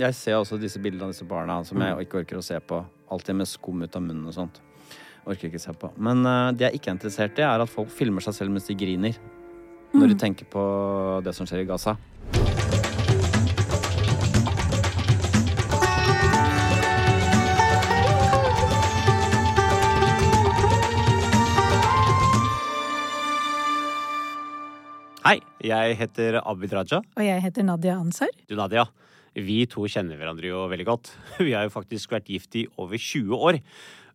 Jeg ser også disse bildene av disse barna som jeg ikke orker å se på. Alltid med skum ut av munnen og sånt. Orker ikke se på. Men uh, det jeg ikke er interessert i, er at folk filmer seg selv mens de griner. Når de tenker på det som skjer i Gaza. Hei, jeg heter Abid Raja. Og jeg heter Nadia Ansar. Du, Nadia. Vi to kjenner hverandre jo veldig godt. Vi har jo faktisk vært gift i over 20 år.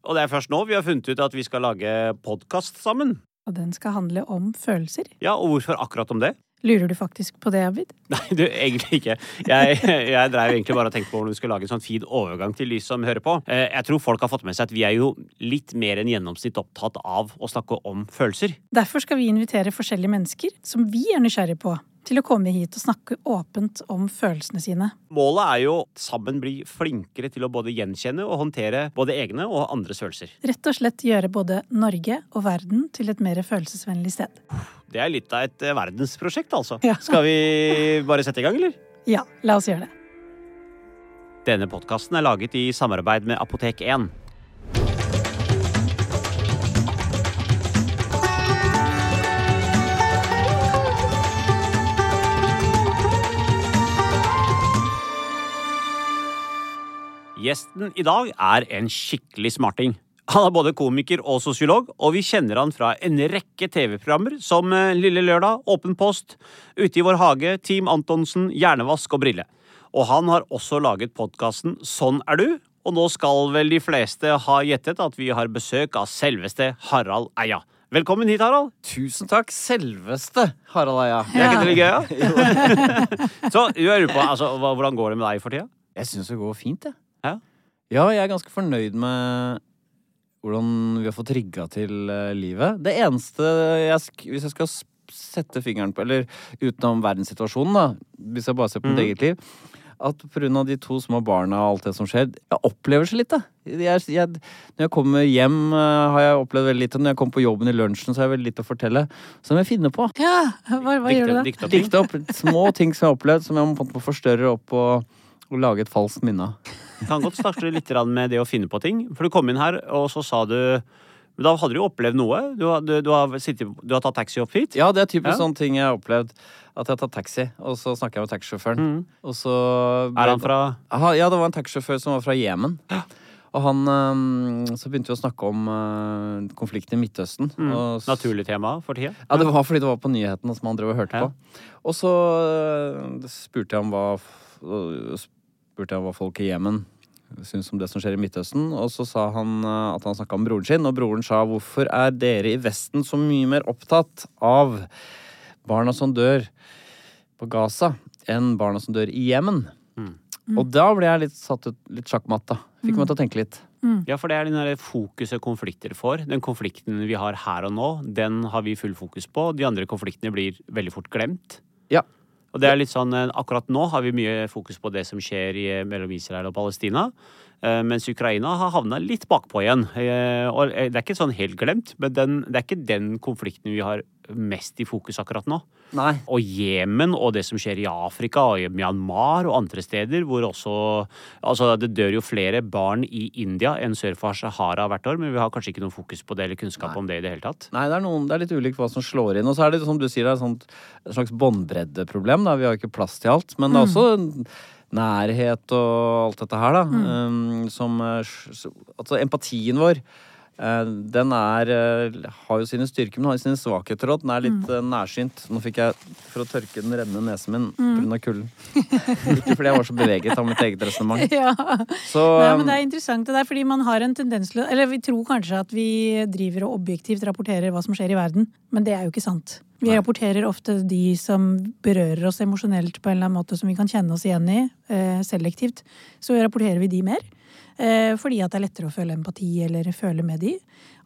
Og det er først nå vi har funnet ut at vi skal lage podkast sammen. Og den skal handle om følelser. Ja, og hvorfor akkurat om det? Lurer du faktisk på det, Abid? Nei, du, egentlig ikke. Jeg, jeg drev egentlig bare og tenkte på hvordan vi skulle lage en sånn fin overgang til de som hører på. Eh, Jeg tror folk har fått med seg at vi er jo litt mer enn gjennomsnitt opptatt av å snakke om følelser. Derfor skal vi invitere forskjellige mennesker som vi er nysgjerrige på, til å komme hit og snakke åpent om følelsene sine. Målet er jo sammen bli flinkere til å både gjenkjenne og håndtere både egne og andres følelser. Rett og slett gjøre både Norge og verden til et mer følelsesvennlig sted. Det er litt av et eh, verdensprosjekt, altså. Ja. Skal vi bare sette i gang, eller? Ja, la oss gjøre det. Denne podkasten er laget i samarbeid med Apotek 1. Gjesten i dag er en skikkelig smarting. Han er både komiker og sosiolog, og vi kjenner han fra en rekke TV-programmer som eh, Lille Lørdag, Åpen post, Ute i vår hage, Team Antonsen, Hjernevask og Brille. Og han har også laget podkasten Sånn er du, og nå skal vel de fleste ha gjettet at vi har besøk av selveste Harald Eia. Velkommen hit, Harald. Tusen takk, selveste Harald Eia. Ja. er ikke det litt gøy, ja? Så jeg lurer på, altså, hvordan går det med deg for tida? Jeg syns det går fint, jeg. Ja. Ja, jeg er ganske fornøyd med hvordan vi har fått rigga til eh, livet. Det eneste jeg sk Hvis jeg skal sette fingeren på Eller utenom verdenssituasjonen, da. Hvis jeg bare ser på mitt Mhm. eget liv. At av de to små barna og alt det som skjer, jeg opplever så lite. Jeg, jeg, når jeg kommer hjem, eh, har jeg opplevd veldig lite. Når jeg kommer på jobben i lunsjen, så har jeg veldig lite å fortelle. Så må jeg finne på. Ja, hva, hva gjør du da? Dikte opp. Dikte opp små ting som jeg har opplevd, som jeg må forstørre opp og, og lage et falskt minne av. Kan godt starte litt med det å finne på ting. For du kom inn her, og så sa du men Da hadde du jo opplevd noe. Du, du, du, har, sittet, du har tatt taxi opp hit. Ja, det er typisk Ja. sånne ting jeg har opplevd. At jeg har tatt taxi, og så snakker jeg med taxisjåføren. Mm. Og så Er han fra Aha, Ja, det var en taxisjåfør som var fra Jemen. Og han Så begynte vi å snakke om øh, konflikten i Midtøsten. mm, Og naturlig tema for tida? Ja, det var fordi det var på nyhetene som han drev og hørte Ja. på. Og så øh, spurte jeg om hva Spurte jeg hva folk i Jemen syns om det som skjer i Midtøsten. Og så sa han øh, at han snakka om broren sin, og broren sa hvorfor er dere i Vesten så mye mer opptatt av barna som dør på Gaza, enn barna som dør i Jemen? Mm. Og da ble jeg litt satt ut litt sjakkmatt, da. Fikk meg til å tenke litt. Ja, for det er den der fokuset konflikter får. Den konflikten vi har her og nå, den har vi full fokus på. De andre konfliktene blir veldig fort glemt. Ja. Og det er litt sånn, eh, Akkurat nå har vi mye fokus på det som skjer i, eh, mellom Israel og Palestina. eh, Mens Ukraina har havna litt bakpå igjen. Og Det er ikke sånn helt glemt, men den, det er ikke den konflikten vi har mest i fokus akkurat nå. Nei. Og Jemen og det som skjer i Afrika og i Myanmar og andre steder, hvor også Altså, det dør jo flere barn i India enn sør for Sahara hvert år, men vi har kanskje ikke noe fokus på det eller kunnskap Nei. om det i det hele tatt. Nei, det er, noen, det er litt ulikt hva som slår inn. Og så er det som du sier, det er et slags båndbreddeproblem. Vi har jo ikke plass til alt. Men det er også en nærhet og alt dette her, da. um, som eh, Altså, empatien vår. Eh, Den er, eh, har jo sine styrker, men har jo sine svakheter òg. Den er litt mm. nærsynt. Nå fikk jeg, for å tørke den rennende nesen min pga. kulden Ikke fordi jeg var så beveget av mitt eget resonnement. Ja. Så Nei, um, men det er interessant det der, fordi man har en tendens til Eller vi tror kanskje at vi driver og objektivt rapporterer hva som skjer i verden, men det er jo ikke sant. Vi rapporterer ofte de som berører oss emosjonelt på en eller annen måte som vi kan kjenne oss igjen i, eh, selektivt. Så rapporterer vi de mer. Eh, fordi at det er lettere å føle empati eller føle med de.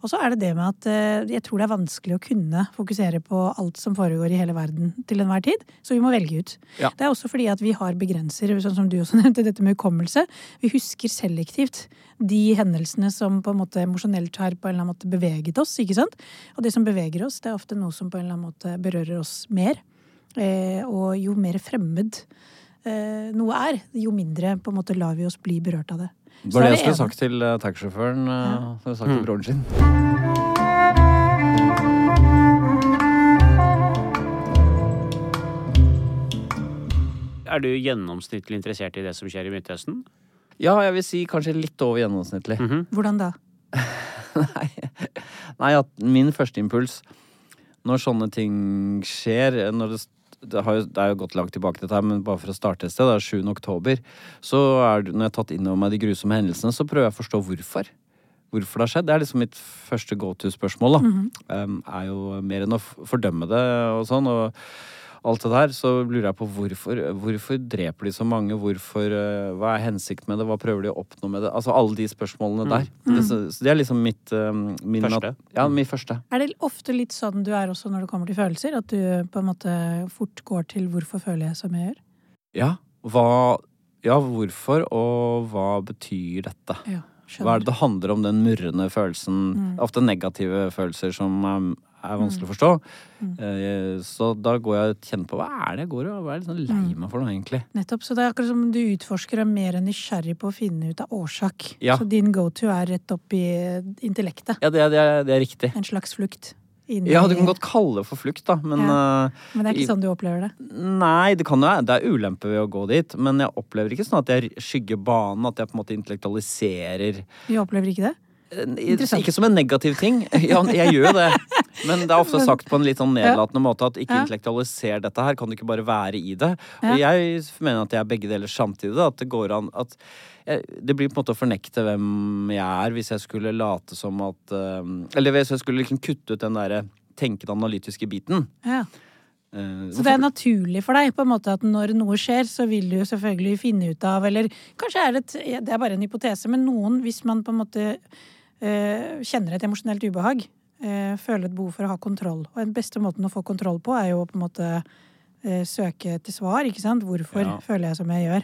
Og så er det det med at eh, jeg tror det er vanskelig å kunne fokusere på alt som foregår i hele verden til enhver tid. Så vi må velge ut. Ja. Det er også fordi at vi har begrenser, sånn som du også nevnte, dette med hukommelse. Vi husker selektivt de hendelsene som på en måte emosjonelt har på en eller annen måte beveget oss. ikke sant? Og det som beveger oss, det er ofte noe som på en eller annen måte berører oss mer. Eh, og jo mer fremmed noe er, jo mindre på en måte lar vi oss bli berørt av det. Det var er det jeg skulle ene. sagt til uh, taxisjåføren. Uh, Ja. sagt til Mm. broren sin. Er du gjennomsnittlig interessert i det som skjer i Midtøsten? Ja, jeg vil si kanskje litt over gjennomsnittlig. Mhm. Hvordan da? Nei, Nei, at min første impuls når sånne ting skjer når det, det, har jo, det er jo gått langt tilbake, dette her, men bare for å starte et sted, det er 7. oktober. Så er, når jeg har tatt inn over meg de grusomme hendelsene, så prøver jeg å forstå hvorfor. Hvorfor det har skjedd. Det er liksom mitt første go to-spørsmål. da. um, er jo mer enn å fordømme det og sånn. og alt det der, så lurer jeg på hvorfor, hvorfor dreper de så mange? Hvorfor, eh, hva er hensikten med det? Hva prøver de å oppnå med det? Altså alle de spørsmålene der. Det, så, så det er liksom mitt eh, min, Første. Ja, min første. Er det ofte litt sånn du er også når det kommer til følelser? At du på en måte fort går til 'hvorfor føler jeg som jeg gjør'? Ja, hva Ja, hvorfor, og hva betyr dette? Ja, Hva er det det handler om, den murrende følelsen? Mm. Ofte negative følelser som er, er vanskelig å forstå. Mm. Så da går jeg og kjenner på hva er det jeg går og hva er litt sånn lei meg for noe, egentlig. Nettopp. Så det er akkurat som du utforsker er mer enn nysgjerrig på å finne ut av årsak. Ja. Så din go-to er rett opp i intellektet. Ja, det, er- det, er, det er riktig. En slags flukt. Inni... Ja, du kan godt kalle det for flukt, da, men ja. Men det er ikke sånn du opplever det. Nei, det kan jo være. Det er ulempe ved å gå dit. Men jeg opplever ikke sånn at jeg skygger banen, at jeg på en måte intellektualiserer Du opplever ikke det? Ikke som en negativ ting. Ja, jeg gjør jo det. Men det er ofte sagt på en litt sånn nedlatende måte at ikke intellektualiser dette her. Kan du ikke bare være i det? Og jeg mener at jeg er begge deler samtidig. Da, at det går an at Det blir på en måte å fornekte hvem jeg er hvis jeg skulle late som at eh, Eller hvis jeg skulle liksom kutte ut den derre tenkende analytiske biten. Ja. Uh, Så det er naturlig for deg på en måte at når noe skjer, så vil du jo selvfølgelig finne ut av Eller kanskje er det et, det er bare en hypotese, men noen, hvis man på en måte kjenner et emosjonelt ubehag, eh, føler et behov for å ha kontroll. Og den beste måten å få kontroll på, er jo på en måte eh, søke til svar, ikke sant. Hvorfor Ja. føler jeg som jeg gjør?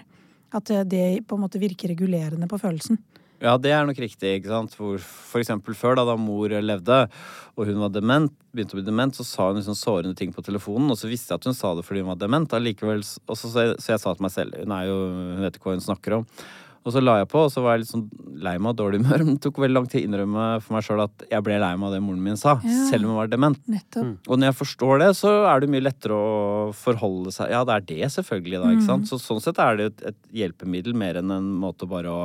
At eh, det på en måte virker regulerende på følelsen. Ja, det er nok riktig. ikke sant? For, for eksempel før, da, da mor levde, og hun var dement, begynte å bli dement, så sa hun liksom sårende ting på telefonen, og så visste jeg at hun sa det fordi hun var dement. Allikevel, og så, så, jeg, så jeg sa til meg selv hun, jo, hun vet ikke hva hun snakker om. Og så la jeg på, og så var jeg litt sånn lei meg og dårlig humør. Men det tok veldig lang tid å innrømme for meg sjøl at jeg ble lei meg av det moren min sa, Ja. selv om hun var dement. Nettopp. Og når jeg forstår det, så er det mye lettere å forholde seg Ja, det er det, selvfølgelig, da. ikke sant? Så sånn sett er det et, et hjelpemiddel mer enn en måte bare å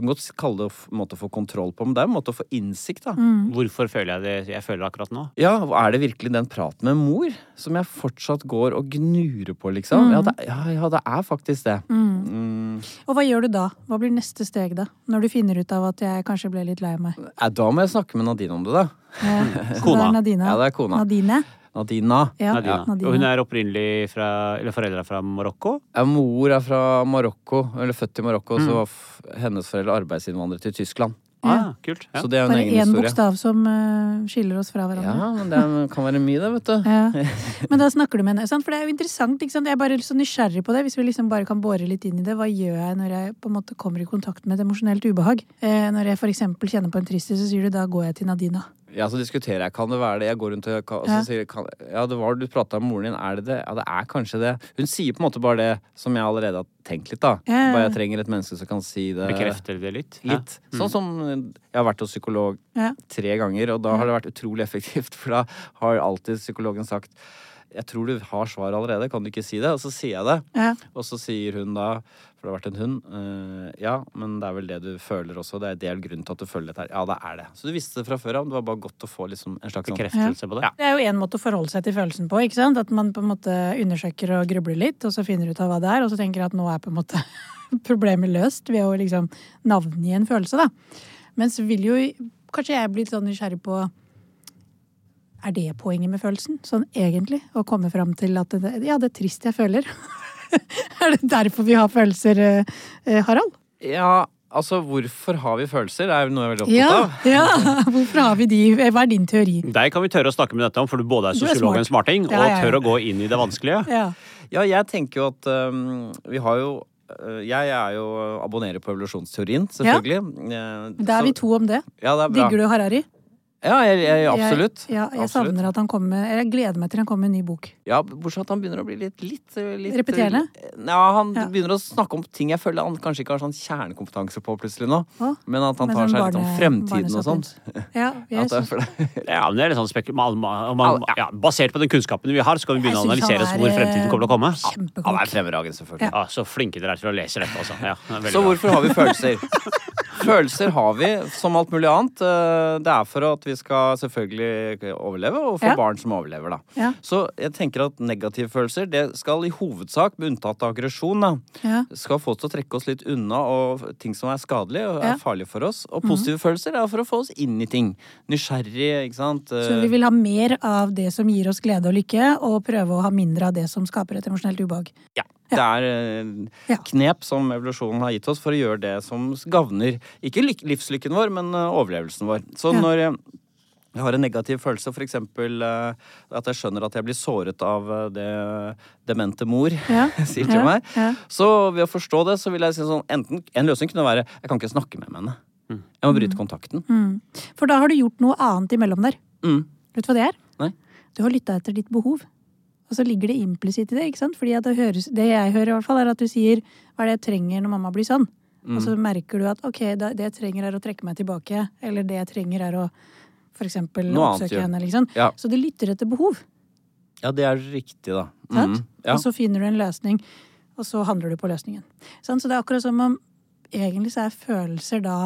Du kan godt kalle det en måte å få kontroll på, men det er en måte å få innsikt, da. Hvorfor føler jeg det jeg føler det akkurat nå? Ja, er det virkelig den praten med mor som jeg fortsatt går og gnurer på, liksom? Ja, det, ja, ja, det er faktisk det. Mm. Og hva gjør du da? Hva blir neste steg da? Når du finner ut av at jeg kanskje ble litt lei meg? Ja, da må jeg snakke med Nadine om det, da. Ja, så Kona. Det er. Ja, det er kona. Nadine. Nadina. Ja, Nadina. Nadina. Og hun er opprinnelig fra Eller foreldra fra Marokko? Ja, mor er fra Marokko, eller født i Marokko, så var f hennes foreldre arbeidsinnvandrere til Tyskland. Ah, kult. Ja. Så det er en Bare egen én historie. bokstav som uh, skiller oss fra hverandre. Ja, men det er, kan være mye, det, vet du. Ja. Men da snakker du med henne. Sant? For det er jo interessant. Ikke sant? Jeg er bare så nysgjerrig på det. Hvis vi liksom bare kan bore litt inn i det. Hva gjør jeg når jeg på en måte kommer i kontakt med et emosjonelt ubehag? Eh, når jeg for eksempel kjenner på en tristhet, så sier du da går jeg til Nadina. Ja, så diskuterer jeg. Kan det være det? Jeg går rundt og, og så sier kan, Ja, det var du prata med moren din. Er det det? Ja, det er kanskje det. Hun sier på en måte bare det som jeg allerede har tenkt litt, da. Ja, ja, ja. Bare jeg trenger et menneske som kan si det Bekrefter det litt? Ja. litt. Sånn som Jeg har vært hos psykolog tre ganger, og da har det vært utrolig effektivt, for da har alltid psykologen sagt jeg tror du har svar allerede, kan du ikke si det? Og så sier jeg det. Ja. Og så sier hun da, for det har vært en hund, uh, ja, men det er vel det du føler også. Det er en del grunnen til at du føler dette her. Ja, det er det. Så du visste det fra før av. Det var bare godt å få liksom en slags bekreftelse ja. på det? Ja. Det er jo én måte å forholde seg til følelsen på. ikke sant? At man på en måte undersøker og grubler litt, og så finner ut av hva det er, og så tenker at nå er på en måte problemet løst ved å liksom navngi en følelse, da. Men så vil jo kanskje jeg bli litt sånn nysgjerrig på Er det poenget med følelsen? Sånn egentlig? Å komme fram til at det, ja, det er trist jeg føler. er det derfor vi har følelser, eh, eh, Harald? Ja, altså hvorfor har vi følelser? Det er jo noe jeg er veldig opptatt Ja, av. ja. Hvorfor har vi de? Hva er din teori? Deg kan vi tørre å snakke med dette om, for du både er sosiolog og en smarting, og ja, ja. tør å gå inn i det vanskelige. Ja. Ja, jeg tenker jo at um, vi har jo jeg er jo abonnerer på evolusjonsteorien, selvfølgelig. Ja. Da er vi to om det. Ja, det er bra. Digger du Harari? Ja, jeg, jeg, absolutt. Jeg, ja, jeg Absolutt. savner at han kommer med Jeg gleder meg til han kommer med en ny bok. Ja, bortsett fra at han begynner å bli litt, litt, litt Repeterende? Ja, han Ja. begynner å snakke om ting jeg føler han kanskje ikke har sånn kjernekompetanse på plutselig nå. Hå? Men at han Men tar sånn seg litt om fremtiden og sånt. Ja, At det. Ja, men det er litt sånn spekul... Man, man, man, ja, basert på den kunnskapen vi har, så kan vi begynne å analysere oss er, hvor fremtiden kommer til å komme. Han er fremragende, selvfølgelig. Ja, så flinke dere er til å lese dette, altså. Så bra. hvorfor har vi følelser? Følelser har vi som alt mulig annet. Eh, Det er for at vi skal selvfølgelig overleve, og for Ja. barn som overlever, da. Ja. Så jeg tenker at negative følelser, det skal i hovedsak, med unntatt av aggresjon, Ja. skal få oss til å trekke oss litt unna og ting som er skadelige og Ja. er farlige for oss. Og positive følelser er for å få oss inn i ting. Nysgjerrig, ikke sant. Så vi vil ha mer av det som gir oss glede og lykke, og prøve å ha mindre av det som skaper et emosjonelt ubehag. Ja. Det er eh, Ja. knep som evolusjonen har gitt oss for å gjøre det som gagner ikke livslykken vår, men eh, overlevelsen vår. Så Ja. når jeg har en negativ følelse, for eksempel eh, at jeg skjønner at jeg blir såret av eh, det demente mor Ja. sier til Ja. meg. Ja. Så ved å forstå det, så vil jeg si sånn enten En løsning kunne være jeg kan ikke snakke med henne. Jeg må bryte kontakten. Mm. For da har du gjort noe annet imellom der. Mm. Vet du hva det er? Nei. Du har lytta etter ditt behov. Og så ligger det implisitt i det. ikke sant? Fordi at det, høres, det jeg hører, i hvert fall, er at du sier 'hva er det jeg trenger når mamma blir sånn'? Og så merker du at ok, det jeg trenger er å trekke meg tilbake. Eller det jeg trenger er å for eksempel Noe annet oppsøke gjør. henne. liksom. Ja. Så de lytter etter behov. ja, det er riktig, da. Mm. Ja. Og så finner du en løsning, og så handler du på løsningen. Sånn? Så det er akkurat som om egentlig så er følelser da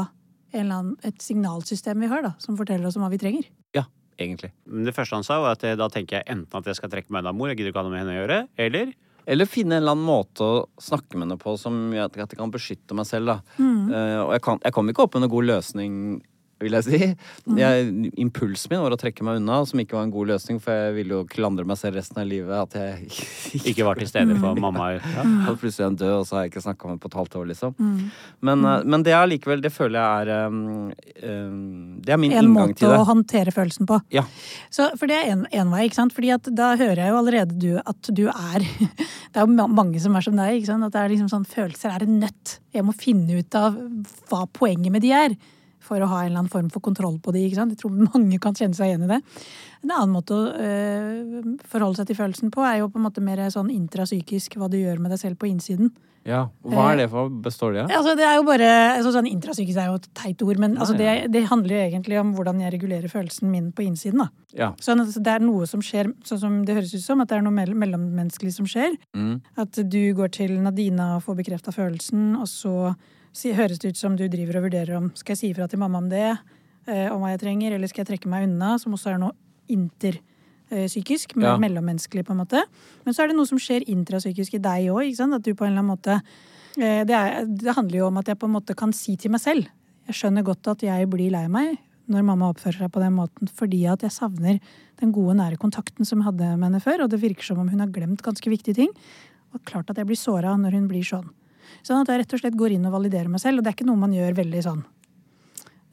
en eller annen, et signalsystem vi har, da, som forteller oss om hva vi trenger. ja, egentlig. Men Det første han sa, var at eh, da tenker jeg enten at jeg skal trekke meg unna mor, jeg gidder ikke ha noe med henne å gjøre, eller Eller finne en eller annen måte å snakke med henne på som gjør at jeg kan beskytte meg selv. da. Eh, og jeg, kan, jeg kommer ikke opp med noen god løsning, vil jeg si. Jeg, impulsen min var å trekke meg unna, som ikke var en god løsning, for jeg ville jo klandre meg selv resten av livet. At jeg ikke var til stede for mamma. Ja. Og plutselig er han død, og så har jeg ikke snakka med ham på et halvt år, liksom. Men, eh, men det er likevel Det føler jeg er um, um, Det er min En inngang til det. En måte å håndtere følelsen på. Ja. Så, for det er en, en vei, ikke sant? Fordi at da hører jeg jo allerede du, at du er Det er jo mange som er som deg. ikke sant? At det er liksom sånn følelser er en nøtt. Jeg må finne ut av hva poenget med de er. For å ha en eller annen form for kontroll på de. ikke sant? Jeg tror mange kan kjenne seg igjen i det. En annen måte å øh, forholde seg til følelsen på, er jo på en måte mer sånn intrapsykisk. Hva du gjør med deg selv på innsiden. ja. Hva er det for? Består det av? Ja? Altså, det er jo bare, altså, sånn Intrapsykisk er jo et teit ord, men altså, det, det handler jo egentlig om hvordan jeg regulerer følelsen min på innsiden. da. Ja. Sånn at det er noe som skjer, sånn som det høres ut som, at det er noe mell- mellommenneskelig som skjer. Mm. At du går til Nadina og får bekrefta følelsen, og så høres det ut som du driver og vurderer om skal jeg si ifra til mamma om det, eh, om hva jeg trenger, eller skal jeg trekke meg unna, som også er noe interpsykisk, men Ja. mellommenneskelig, på en måte. Men så er det noe som skjer intrapsykisk i deg òg, at du på en eller annen måte eh, det, er, det handler jo om at jeg på en måte kan si til meg selv Jeg skjønner godt at jeg blir lei meg når mamma oppfører seg på den måten, fordi at jeg savner den gode, nære kontakten som jeg hadde med henne før, og det virker som om hun har glemt ganske viktige ting. Og klart at jeg blir såra når hun blir sånn. Sånn at jeg rett og slett går inn og validerer meg selv, og det er ikke noe man gjør veldig sånn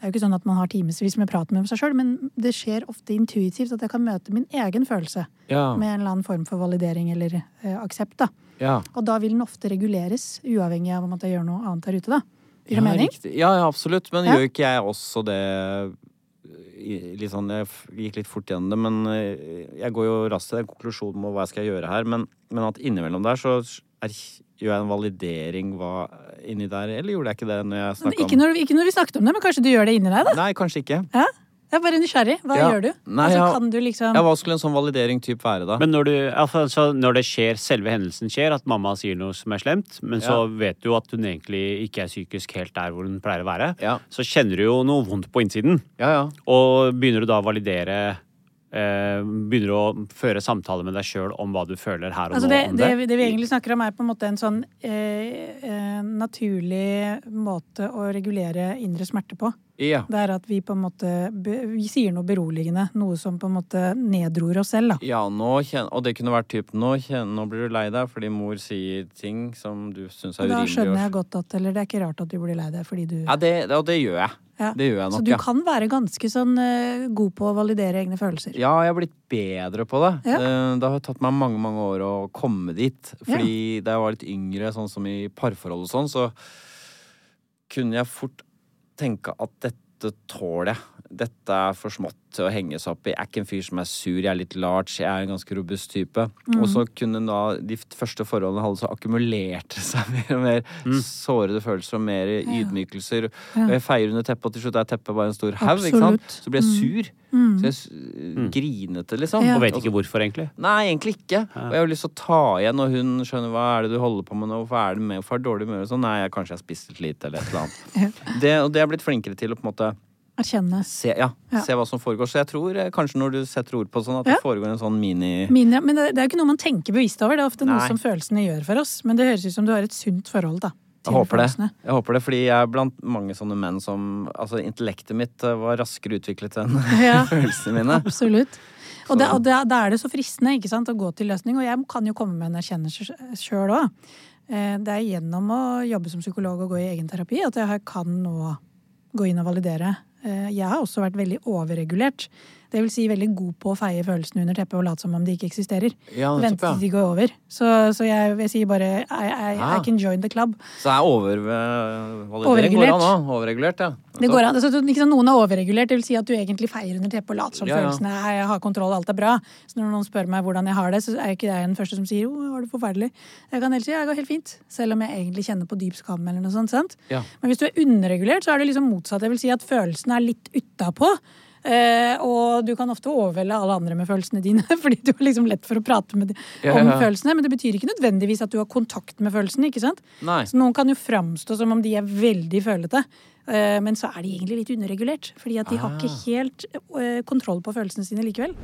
det er jo ikke sånn at man har timevis med prat med seg sjøl, men det skjer ofte intuitivt at jeg kan møte min egen følelse Ja. med en eller annen form for validering eller eh, aksept. da. ja. Og da vil den ofte reguleres, uavhengig av om at jeg gjør noe annet der ute. da. Gir det ja, mening? Ja, ja, absolutt. Men gjør ikke jeg også det litt sånn, Jeg gikk litt fort gjennom det, men eh, jeg går jo raskt til den konklusjonen om hva jeg skal gjøre her. Men, men at innimellom der så er, gjør jeg en validering hva inni der, eller gjorde jeg ikke det når jeg snakket Ikke om når, ikke når vi snakket om det, men kanskje du gjør det inni deg? da? Nei, kanskje ikke. Ja? Jeg er bare nysgjerrig. Hva Ja. gjør du? Nei, altså, ja. kan du liksom Ja, hva skulle en sånn validering typ være, da? Men når, du, altså, når det skjer, selve hendelsen skjer, at mamma sier noe som er slemt, men så vet du at hun egentlig ikke er psykisk helt der hvor hun pleier å være, Ja. så kjenner du jo noe vondt på innsiden. Ja, ja. Og begynner du da å validere Begynner å føre samtale med deg sjøl om hva du føler her og Altså nå det, det? det vi egentlig snakker om, er på en måte en sånn eh, eh, naturlig måte å regulere indre smerte på. Ja. Det er at vi på en måte Vi sier noe beroligende. Noe som på en måte nedror oss selv, da. Ja, nå kjen- og det kunne vært typen nå, nå blir du lei deg fordi mor sier ting som du syns er urimelig. da skjønner jeg godt at Eller det er ikke rart at du blir lei deg fordi du Ja, det, og det gjør jeg. Ja. Det gjør jeg nok, Så du ja. kan være ganske sånn uh, god på å validere egne følelser. Ja, jeg har blitt bedre på det. Ja. Uh, Det har tatt meg mange mange år å komme dit. Fordi da jeg var litt yngre, sånn som i parforhold og sånn, så kunne jeg fort tenke at dette tåler jeg. Dette er for smått til å henge seg opp i. Jeg er ikke en fyr som er sur, jeg er litt large, jeg er en ganske robust type. Og så kunne da de første forholdene holde så akkumulerte seg mer og mer sårede følelser og mer ydmykelser. Og jeg feier under teppet, og til slutt er teppet bare en stor haug, ikke sant. Så blir jeg sur. Så jeg grinete, liksom. Ja. Og vet ikke hvorfor, egentlig. Nei, egentlig ikke. Og jeg har lyst til å ta igjen, og hun skjønner hva er det du holder på med nå, hvorfor er det med, hvorfor er det dårlig humør og sånn. Nei, jeg, kanskje jeg har spist litt lite, eller et eller annet. Det, og det har jeg blitt flinkere til å på en måte Erkjenne. se, ja, Ja. se hva som foregår. Så jeg tror eh, kanskje når du setter ord på sånn, at det foregår en sånn mini Mine, men det, det er jo ikke noe man tenker bevisst over. Det er ofte noe som følelsene gjør for oss. Men det høres ut som du har et sunt forhold da, Jeg håper håper det. Jeg håper det, fordi jeg er blant mange sånne menn som Altså, intellektet mitt eh, var raskere utviklet enn Ja. følelsene mine. Absolutt. Og, det, og da er det så fristende ikke sant, å gå til løsning. Og jeg kan jo komme med en erkjennelse sjøl òg. Det er gjennom å jobbe som psykolog og gå i egen terapi at jeg kan nå gå inn og validere. Eh, Jeg har også vært veldig overregulert. Det vil si veldig god på å feie følelsene under teppet og late som om de ikke eksisterer. Ja, Vente til ja. de går over. Så, så jeg, jeg sier bare I, I, I Ah. can join the club. Så er overvalidering går Overregulert. an. Overregulert, ja. Det går an. Altså, sant, noen er overregulert, det vil si at du egentlig feier under teppet og later som Ja, ja. følelsene er jeg har kontroll, alt er bra. Så når noen spør meg hvordan jeg har det, så er ikke jeg den første som sier jo, var det forferdelig. Jeg kan helst si jeg går helt fint, selv om jeg egentlig kjenner på dyp skam eller noe sånt. sant? Ja. Men hvis du er underregulert, så er det liksom motsatt. Det vil si at følelsene er litt utapå. Eh, og du kan ofte overvelde alle andre med følelsene dine, fordi du har liksom lett for å prate med de, Ja, om ja. følelsene. Men det betyr ikke nødvendigvis at du har kontakt med følelsene. ikke sant? Nei. Så noen kan jo framstå som om de er veldig følete, eh, men så er de egentlig litt underregulert. Fordi at de har ikke Ah. helt eh, kontroll på følelsene sine likevel.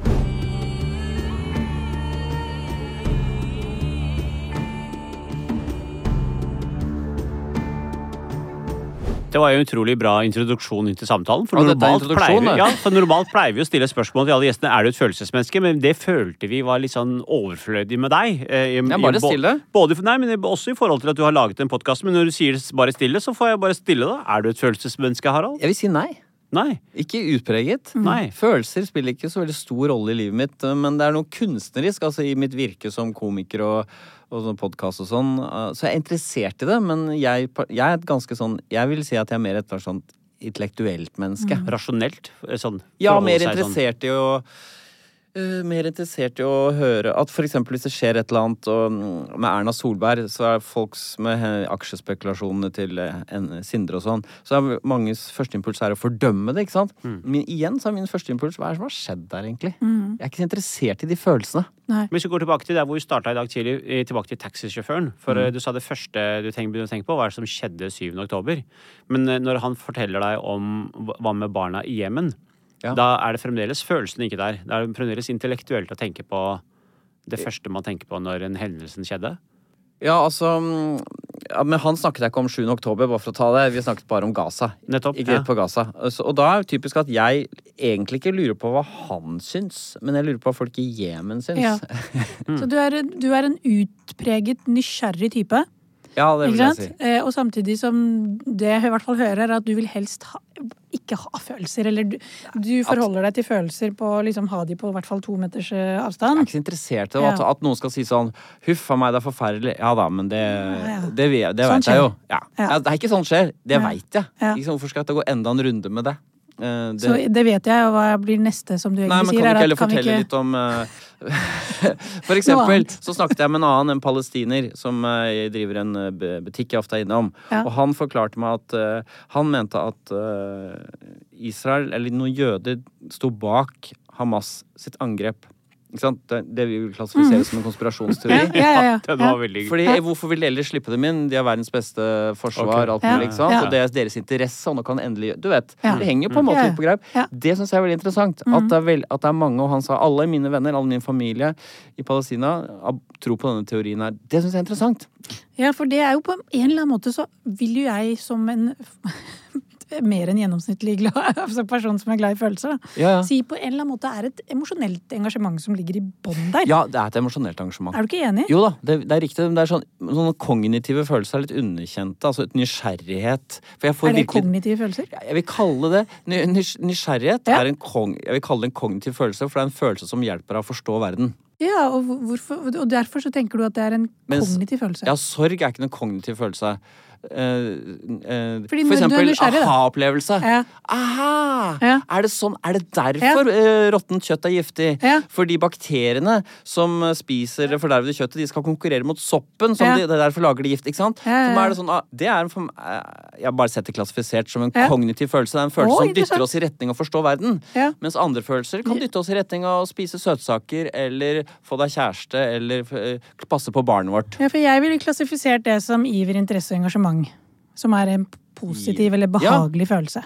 Det var jo en utrolig bra introduksjon inn til samtalen. For normalt, pleier, vi- ja, for normalt pleier vi å stille spørsmål til alle gjestene er du et følelsesmenneske, men det følte vi var litt sånn overflødig med deg. eh, i- Ja, bare stille. Både, for- nei, men også i forhold til at du har laget en podkast. Men når du sier bare stille, så får jeg bare stille, da. Er du et følelsesmenneske, Harald? Jeg vil si nei. Nei. Ikke utpreget. Nei. Følelser spiller ikke så veldig stor rolle i livet mitt, men det er noe kunstnerisk altså i mitt virke som komiker og, og sånn podkast og sånn. uh, Så jeg er interessert i det, men jeg, jeg er et ganske sånn Jeg vil si at jeg er mer et sånt intellektuelt menneske. Rasjonelt? eh, Sånn, Ja, mer interessert sånn. interessert i å eh, mer interessert i å høre at for eksempel hvis det skjer et eller annet og, mm, med Erna Solberg, så er folks med eh, aksjespekulasjonene til eh, en, Sindre og sånn, så er manges førsteimpuls er å fordømme det, ikke sant? Mm. Men igjen så er min førsteimpuls hva er det som har skjedd der, egentlig? Jeg er ikke så interessert i de følelsene. Nei. Hvis vi går tilbake til der hvor vi starta i dag tidlig, eh, tilbake til taxisjåføren. For Mm. eh, du sa det første du begynte å tenke på, hva er det som skjedde 7. oktober. Men eh, når han forteller deg om hva- hva med barna i Jemen, Ja. da er det fremdeles følelsene ikke der. Det er fremdeles intellektuelt å tenke på det første man tenker på når en hendelsen skjedde. Ja, altså mm, ja, Men han snakket jeg ikke om 7. oktober, bare for å ta det. Vi snakket bare om Gaza. Nettopp. Ikke Ja. på Gaza. Så, og da er det typisk at jeg egentlig ikke lurer på hva han syns, men jeg lurer på hva folk i Jemen syns. Ja. Mm. Så du er, du er en utpreget nysgjerrig type. Ja, det vil jeg si. Eh, Og samtidig som det jeg i hvert fall hører, er at du vil helst ha, ikke ha følelser. Eller du, du forholder deg til følelser på liksom ha de på i hvert fall to meters avstand. Jeg er ikke så interessert i at, Ja. at noen skal si sånn Huff a meg, det er forferdelig. Ja da, men det, ja. det, vet- det Sånn vet jeg jo. Ja. Det er ikke sånn skjer. Det Ja. veit jeg. Sant, Hvorfor skal jeg gå enda en runde med det? Eh, det Så det vet jeg, og hva blir neste som du egentlig sier? Nei, men kan er ikke heller kan fortelle ikke- litt om eh, For eksempel så snakket jeg med en annen, en palestiner, som eh, driver en eh, butikk jeg ofte er innom. Ja. Og han forklarte meg at uh, han mente at uh, Israel, eller noen jøder, sto bak Hamas sitt angrep. Ikke sant? Det, det vi vil klassifisere som en konspirasjonsteori. Mm. Ja, ja, ja, Den var veldig Fordi Hvorfor vil de ellers slippe dem inn? De har verdens beste forsvar. Okay. alt Ja. mulig, ikke sant? Ja. Og det er deres interesse, og nå kan endelig Du vet, Ja. Det henger jo på en måte Ja. litt på greip. Ja. Det syns jeg er veldig interessant. At, det er veld... at det er mange, og han sa alle mine venner, all min familie i Palestina tror på denne teorien her. Det syns jeg er interessant. Ja, for det er jo på en eller annen måte så vil jo jeg som en mer enn gjennomsnittlig glad, altså person som er glad i følelser. Ja, ja. si på en eller annen måte er et emosjonelt engasjement som ligger i bånn der. Ja, det er et emosjonelt engasjement. Er du ikke enig? Jo da, det, det er riktig. men Det er sånn, sånne kognitive følelser er litt underkjente. Altså et nysgjerrighet. Er det virkelig kognitive følelser? Jeg vil kalle det ny- nys- Nysgjerrighet Ja. er en kong, jeg vil kalle det en kognitiv følelse, for det er en følelse som hjelper deg å forstå verden. Ja, og, hvorfor, og derfor så tenker du at det er en Mens- kognitiv følelse? Ja, sorg er ikke noen kognitiv følelse. Eh, uh, For eksempel aha-opplevelse. Ja. Aha! Ja. Er det sånn? Er det derfor eh, råttent kjøtt er giftig? Ja. Fordi bakteriene som spiser det fordervede kjøttet, de skal konkurrere mot soppen, som Ja. de, det derfor lager de gift. ikke sant? Ja, ja, ja. er det sånn, ah, det er en Jeg har bare sett det klassifisert som en Ja. kognitiv følelse. Det er en følelse oh, som dytter oss i retning av å forstå verden. Ja. Mens andre følelser kan dytte oss i retning av å spise søtsaker eller få deg kjæreste eller passe på barnet vårt. Ja, for jeg ville klassifisert det som iver, interesse og engasjement. Som er en positiv eller behagelig følelse.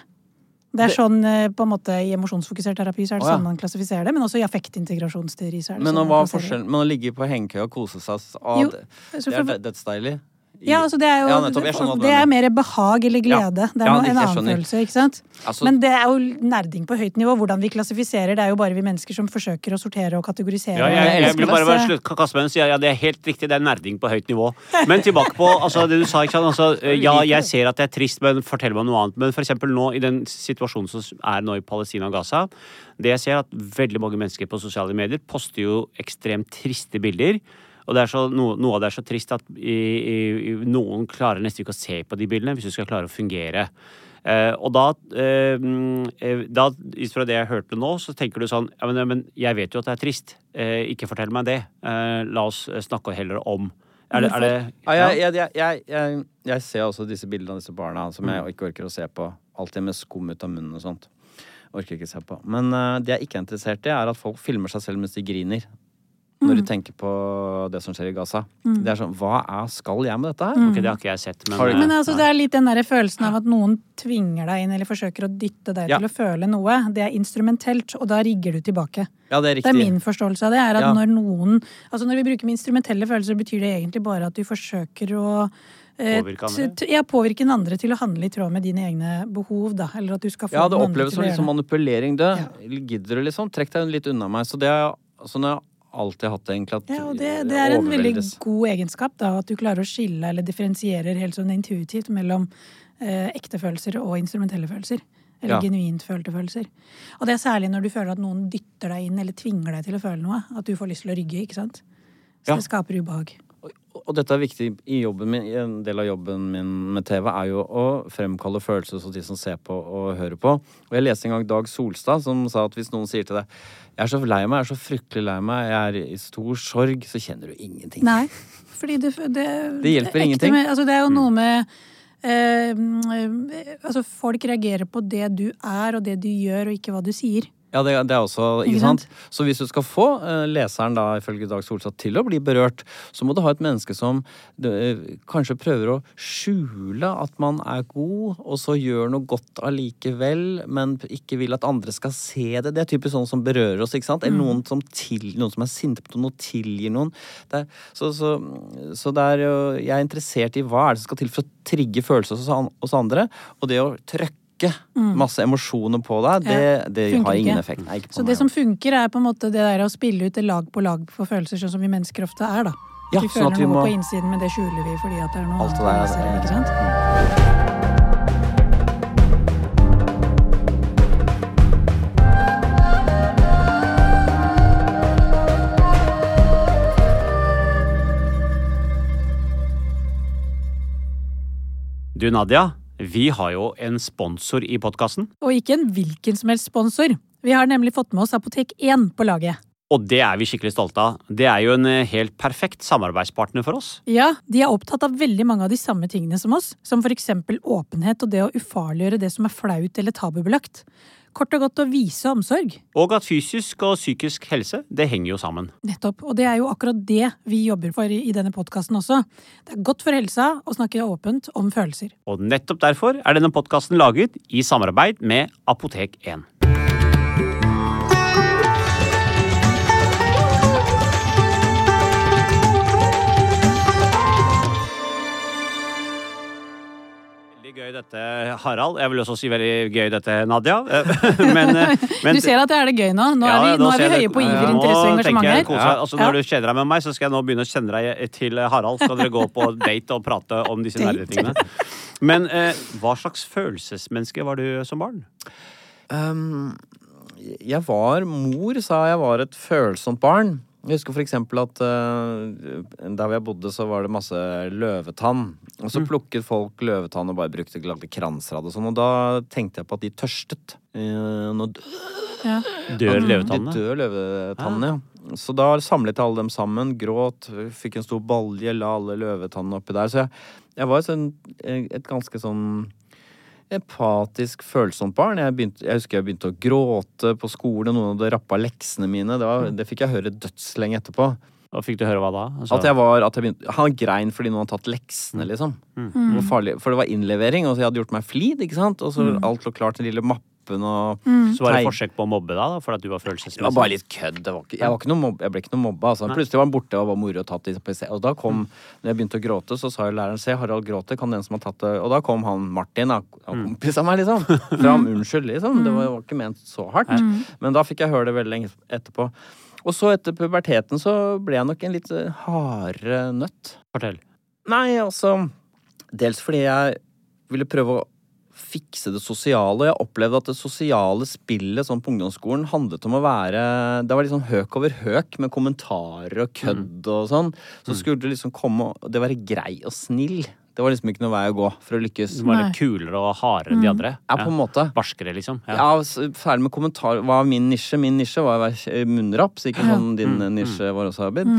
Det er sånn eh, på en måte I emosjonsfokusert terapi så er det ja. sånn man klassifiserer det. Men også i affektintegrasjonsteori så er det Men sånn man hva er forskjellen? Å ligge på hengekøye og kose seg ah, Jo, det, det er dødsdeilig. Ja, altså det er jo Ja, nettopp, jeg Det er mer behag eller glede. Det er Ja, noe, en annen følelse, ikke sant? Altså- Men det er jo nerding på høyt nivå. Hvordan vi klassifiserer, det er jo bare vi mennesker som forsøker å sortere og kategorisere. Ja, og jeg, jeg, vil bare, bare slutt, kaste meg inn og si ja, det er helt riktig, det er nerding på høyt nivå. Men tilbake på altså, det du sa. ikke sant? Altså, ja, jeg ser at det er trist, men fortell meg noe annet. Men for eksempel nå, i den situasjonen som er nå i Palestina og Gaza, det jeg ser at veldig mange mennesker på sosiale medier poster jo ekstremt triste bilder. Og det er så, noe, noe av det er så trist at i, i, noen klarer nesten ikke å se på de bildene hvis du skal klare å fungere. Eh, og da, eh, eh, da, ut fra det jeg hørte nå, så tenker du sånn ja, men, men jeg vet jo at det er trist. Eh, ikke fortell meg det. Eh, la oss eh, snakke heller om Er det, er det Ja, jeg, jeg, jeg, jeg, jeg ser også disse bildene av disse barna som jeg ikke orker å se på. Alltid med skum ut av munnen og sånt. Orker ikke se på. Men uh, det jeg ikke er interessert i, er at folk filmer seg selv mens de griner. Når du tenker på det som skjer i Gaza. Det er sånn, Hva er, skal jeg med dette her? Ok, det har ikke jeg sett, men, det? Men altså, det er litt den der følelsen av at noen tvinger deg inn eller forsøker å dytte deg Ja. til å føle noe. Det er instrumentelt, og da rigger du tilbake. Ja, det er Det er min forståelse av det. er at Ja. Når noen, altså når vi bruker med instrumentelle følelser, betyr det egentlig bare at du forsøker å eh, Påvirke andre? Ja, påvirke den andre til å handle i tråd med dine egne behov, da. Eller at du skal få Ja, det oppleves som liksom gjøre det. Ja. Det. Gidder du, liksom? Trekk deg litt unna meg. Så det er sånn jeg har alltid hatt det, egentlig. At Ja, og det, det er en veldig god egenskap, da, at du klarer å skille eller differensierer helt sånn intuitivt mellom eh, ekte følelser og instrumentelle følelser. Eller Ja. genuint følte følelser. Og det er særlig når du føler at noen dytter deg inn eller tvinger deg til å føle noe. At du får lyst til å rygge, ikke sant. Så Ja. det skaper ubehag. Og- dette er viktig i jobben min. En del av jobben min med TV er jo å fremkalle følelser hos de som ser på og hører på. Og jeg leste en gang Dag Solstad som sa at hvis noen sier til deg Jeg er så lei meg, jeg er så fryktelig lei meg, jeg er i stor sorg, så kjenner du ingenting. Nei, fordi det Det, Det hjelper det ingenting. Med, altså det er jo noe med eh, mm, Altså, folk reagerer på det du er og det du gjør, og ikke hva du sier. Ja, det, det er også, ikke sant? Så hvis du skal få uh, leseren da, ifølge Dag Solstad til å bli berørt, så må du ha et menneske som uh, kanskje prøver å skjule at man er god, og så gjør noe godt allikevel, men ikke vil at andre skal se det. Det er typisk sånn som berører oss, ikke sant? Eller noen som, til, noen som er sinte på noen, og tilgir noen. Er, så, så, så det er jo Jeg er interessert i hva er det som skal til for å trigge følelser hos, hos andre, og det å trøkke masse emosjoner på deg, det, det har ingen ikke. effekt. Nei, ikke på Så meg. det som funker, er på en måte det der å spille ut det lag på lag for følelser, sånn som vi mennesker ofte er, da. Ja, vi sånn føler at vi noe må- på innsiden, men det skjuler vi fordi at det er noe Alt det annet der, vi ser, ikke sant? Du, Nadia, vi har jo en sponsor i podkasten. Og ikke en hvilken som helst sponsor. Vi har nemlig fått med oss Apotek 1 på laget. Og det er vi skikkelig stolte av. Det er jo en eh, helt perfekt samarbeidspartner for oss. Ja, de er opptatt av veldig mange av de samme tingene som oss, som for eksempel åpenhet og det å ufarliggjøre det som er flaut eller tabubelagt. Kort og godt å vise omsorg. Og at fysisk og psykisk helse, det henger jo sammen. Nettopp. Og det er jo akkurat det vi jobber for i denne podkasten også. Det er godt for helsa å snakke åpent om følelser. Og nettopp derfor er denne podkasten laget i samarbeid med Apotek 1. Veldig gøy dette, Harald. Jeg vil også si veldig gøy dette, Nadia. Men, men Du ser at det er det gøy nå. Nå er Ja, vi, nå er vi høye høye på det. iver, Ja, interesse og nå engasjement her. Altså, Ja. når du kjeder deg med meg, så skal jeg nå begynne å kjenne deg til Harald. Skal dere gå på date og prate om disse nerdetingene. Men eh, hva slags følelsesmenneske var du som barn? Um, jeg var Mor sa jeg var et følsomt barn. Jeg husker for eksempel at uh, der hvor jeg bodde, så var det masse løvetann. Og Mm. så plukket folk løvetann og bare brukte lagde kranser av det og sånn. Og da tenkte jeg på at de tørstet. Uh, Nå Ja. Dør de løvetannene? løvetannene, ja. Så da samlet jeg alle dem sammen, gråt, fikk en stor balje, la alle løvetannene oppi der. Så jeg, jeg var et, sånn, et ganske sånn empatisk, følsomt barn. Jeg, begynte, jeg husker jeg begynte å gråte på skolen, noen hadde rappa leksene mine. Det, var, det fikk jeg høre dødslenge etterpå. Og fikk du høre hva da? Altså, At jeg var, at jeg begynte, Han grein fordi noen hadde tatt leksene, liksom. Mm. Det var farlig, for det var innlevering, og så jeg hadde gjort meg flid, ikke sant. Og så alt lå klart i den lille mappen og så var det forsøk på å mobbe da, da for at du var følelsesmessig? Det var bare litt kødd. Var ikke, jeg, var ikke noe mobb, jeg ble ikke noe mobba. Altså. Plutselig var han borte og var moro og tatt i PC. Og da kom, når jeg begynte å gråte, så sa jo læreren se, Harald gråter, kan den som har tatt det Og da kom han Martin, da, han kompis av meg, liksom. Fram, unnskyld, liksom. Det var, var ikke ment så hardt. Men da fikk jeg høre det veldig lenge etterpå. Og så etter puberteten så ble jeg nok en litt eh, hardere nøtt. Fortell. Nei, altså Dels fordi jeg ville prøve å fikse det sosiale. Og jeg opplevde at det sosiale spillet sånn på ungdomsskolen handlet om å være Det var liksom høk over høk med kommentarer og kødd og sånn. Så skulle det liksom komme Det være grei og snill. Det var liksom ikke noe vei å gå for å lykkes. Du var litt kulere og hardere enn de andre? Ja, på en måte. Barskere, liksom? Ja, s- Ferdig med kommentar. Hva er min nisje? Min nisje var å være munnrapp, så ikke sånn din nisje var også, Abid.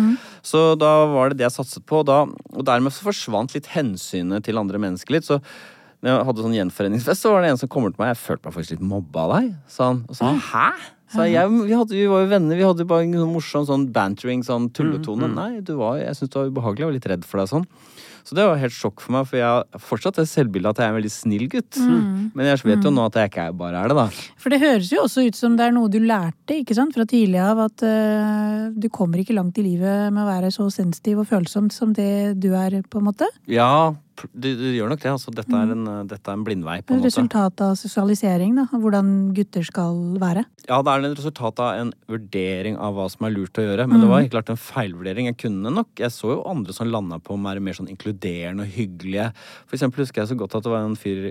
Så da var det det jeg satset på, da, og dermed så forsvant litt hensynet til andre mennesker litt. Så når jeg hadde sånn gjenforeningsfest, så var det en som kommer til meg. Jeg følte meg faktisk litt mobba av deg, sa han. Og så, hæ? Så jeg, vi, hadde, vi var jo venner, vi hadde bare en sånn morsom sånn bantering, sånn tulletone. Nei, du var, jeg syntes det var ubehagelig, jeg var litt redd for deg sånn. Så det var helt sjokk for meg, for jeg har fortsatt det selvbildet at jeg er en veldig snill gutt. Men jeg vet jo nå at jeg ikke er- bare er det, da. For det høres jo også ut som det er noe du lærte ikke sant, fra tidlig av, at uh, du kommer ikke langt i livet med å være så sensitiv og følsom som det du er, på en måte. Ja, du, det gjør nok det. Altså, dette, er en, eh, dette er en blindvei, på en Et måte. resultat av sosialisering, da, hvordan gutter skal være. Ja, det er et resultat av en vurdering av hva som er lurt å gjøre. Men det var helt klart en feilvurdering. Jeg kunne nok Jeg så jo andre som landa på å være mer sånn inkluderende og hyggelige. For eksempel husker jeg så godt at det var en fyr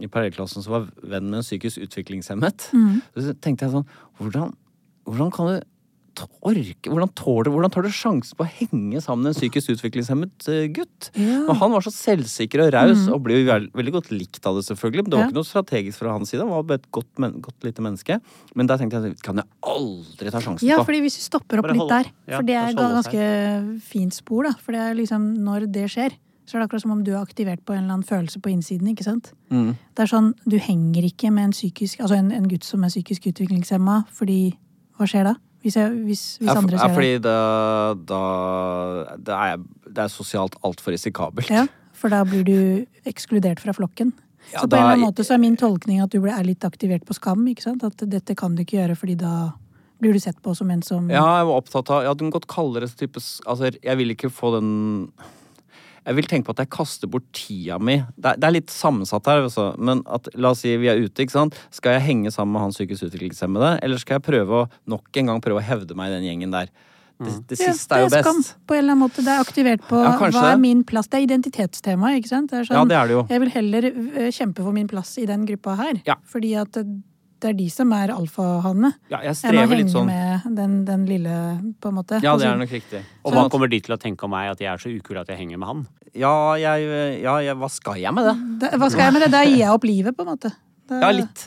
i- parallellklassen som var venn med en psykisk utviklingshemmet. Så tenkte jeg sånn Hvordan, hvordan kan du t- Hvordan tåler hvordan tar du sjansen på å henge sammen en psykisk utviklingshemmet eh, gutt? Ja. Og han var så selvsikker og raus, og ble jo vel- veldig godt likt av det, selvfølgelig. Men det var Ja. ikke noe strategisk fra hans side. Han var bare et godt, men, godt lite menneske. Men der tenkte jeg kan jeg aldri ta sjansen Ja, på. fordi hvis vi stopper opp Bare litt hold- der, ja, for det er et ganske fint spor, da. For det er liksom når det skjer, så er det akkurat som om du er aktivert på en eller annen følelse på innsiden, ikke sant. Mm. Det er sånn, du henger ikke med en psykisk, altså en, en gutt som er psykisk utviklingshemma, fordi hva skjer da? Hvis, jeg, hvis, hvis Ja, for, andre ser det. fordi da, da det, er, det er sosialt altfor risikabelt. Ja, for da blir du ekskludert fra flokken. Ja, så på da- en eller annen måte så er min tolkning at du er litt aktivert på skam, ikke sant? At dette kan du ikke gjøre, fordi da blir du sett på som en som Ja, jeg var opptatt av Ja, du kan godt kalle det type Altså, jeg vil ikke få den Jeg vil tenke på at jeg kaster bort tida mi. Det er, det er litt sammensatt her, også, Men at, la oss si vi er ute, ikke sant. Skal jeg henge sammen med han psykisk utviklingshemmede, eller skal jeg prøve å nok en gang prøve å hevde meg i den gjengen der? Det, det Ja, siste er jo skam, best. på en eller annen måte. Det er aktivert på Ja, hva er min plass. Det er identitetstema, ikke sant. Det er sånn, Ja, det er det jo. Jeg vil heller eh, kjempe for min plass i den gruppa her. Ja. Fordi at det, er de som er alfahannene. Ja, jeg Enn å strever henge litt sånn. med den, den lille, på en måte. Ja, det er nok riktig. Og hva kommer de til å tenke om meg, at jeg er så ukul at jeg henger med han? Ja, jeg, ja jeg, hva skal jeg med det? det, hva skal jeg med det? Da gir jeg opp livet, på en måte. Det, Ja, litt.